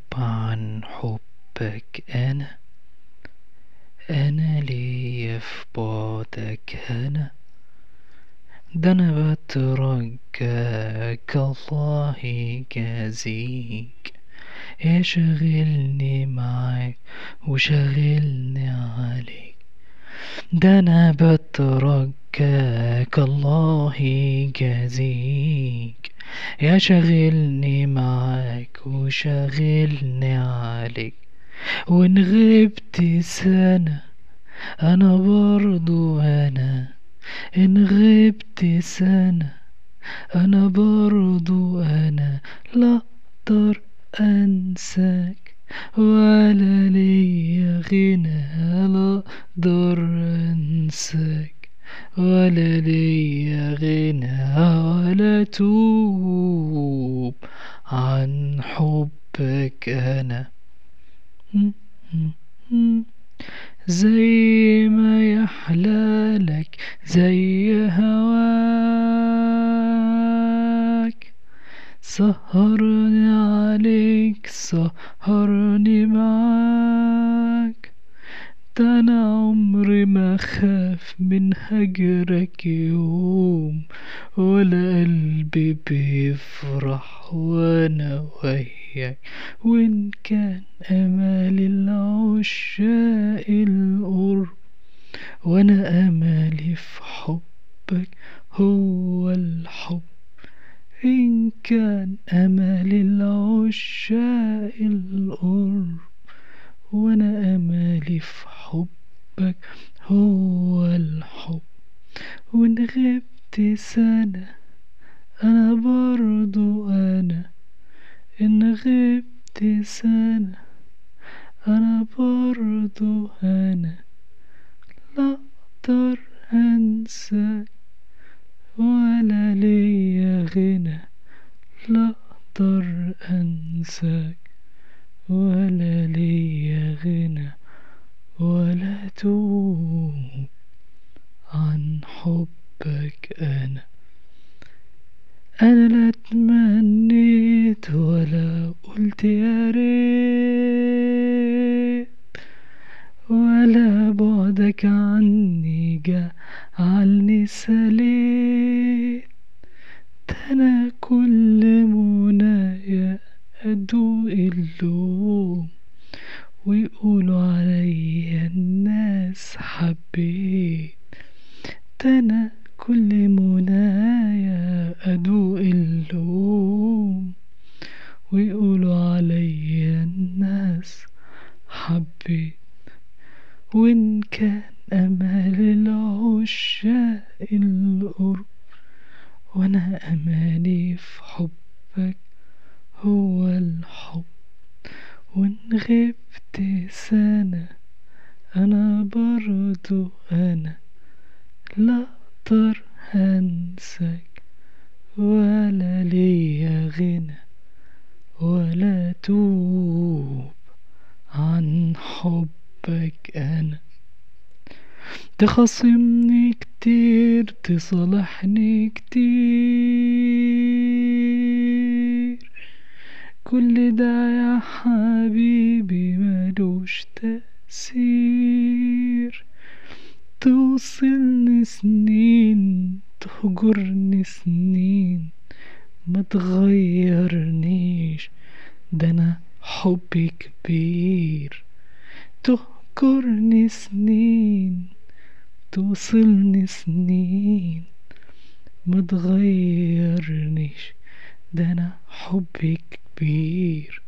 أتوب عن حبك أنا. أنا لي في بعدك هنا. ده أنا بترجاك الله يجازيك يا شغلني معاك وشغلني عليك. ده أنا بترجاك الله يجازيك. يا شغلني معاك وشغلني عليك. وإن غبت سنة أنا برضو أنا. إن غبت سنة أنا برضو أنا. لا أقدر أنساك ولا ليا غنى. لا أقدر أنساك. ولا ليا غنى ولا توب عن حبك أنا. زي ما يحلالك زي هواك. سهرني عليك سهرني معاك. ده أنا عمري ما خاف من هجرك يوم ولا قلبي بيفرح وأنا وياك. وإن كان أمال العشاق القرب وأنا أمالي في حبك هو الحب. إن كان أمل العشاق القرب وأنا أمالي في حبك هو الحب. وإن غبت سنة أنا برضو أنا. إن غبت سنة أنا برضو أنا. لا أقدر أنساك ولا ليا غنى. لا أقدر أنساك. توب عن حبك أنا. أنا لا تمنيت ولا قلت يا ريت ولا بعدك عني جعلني سليت. أنا كل منايا أدوق اللوم ويقولوا عليا حبيت أنا كل منايا أدوق اللوم ويقولوا عليا الناس حبيت وإن كان أمل العشاق القرب وأنا أمالي في حبك هو الحب. وإن غبت سنة أنا برضو أنا لا أقدر أنساك ولا ليا غنى ولا توب عن حبك أنا. تخاصمني كتير تصالحني كتير. كل ده يا حبيبي ملوش تأثير توصلني سنين تهجرني سنين ما تغيرنيش ده أنا حبي كبير. تهجرني سنين توصلني سنين ما تغيرنيش ده أنا حبي كبير.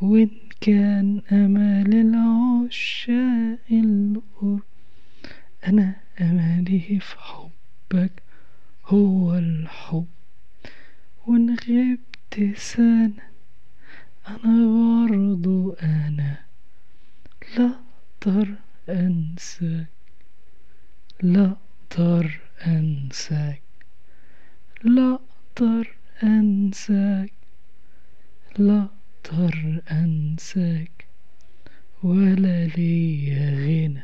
وإن كان أمال العشاق القرب أنا أمالي في حبك هو الحب. وإن غبت سنة أنا برضو أنا لا أقدر أنساك. لا أقدر أنساك. لا أقدر أنساك. لا أقدر أنساك ولا ليا غنى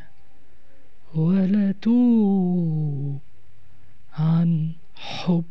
ولا توب عن أنا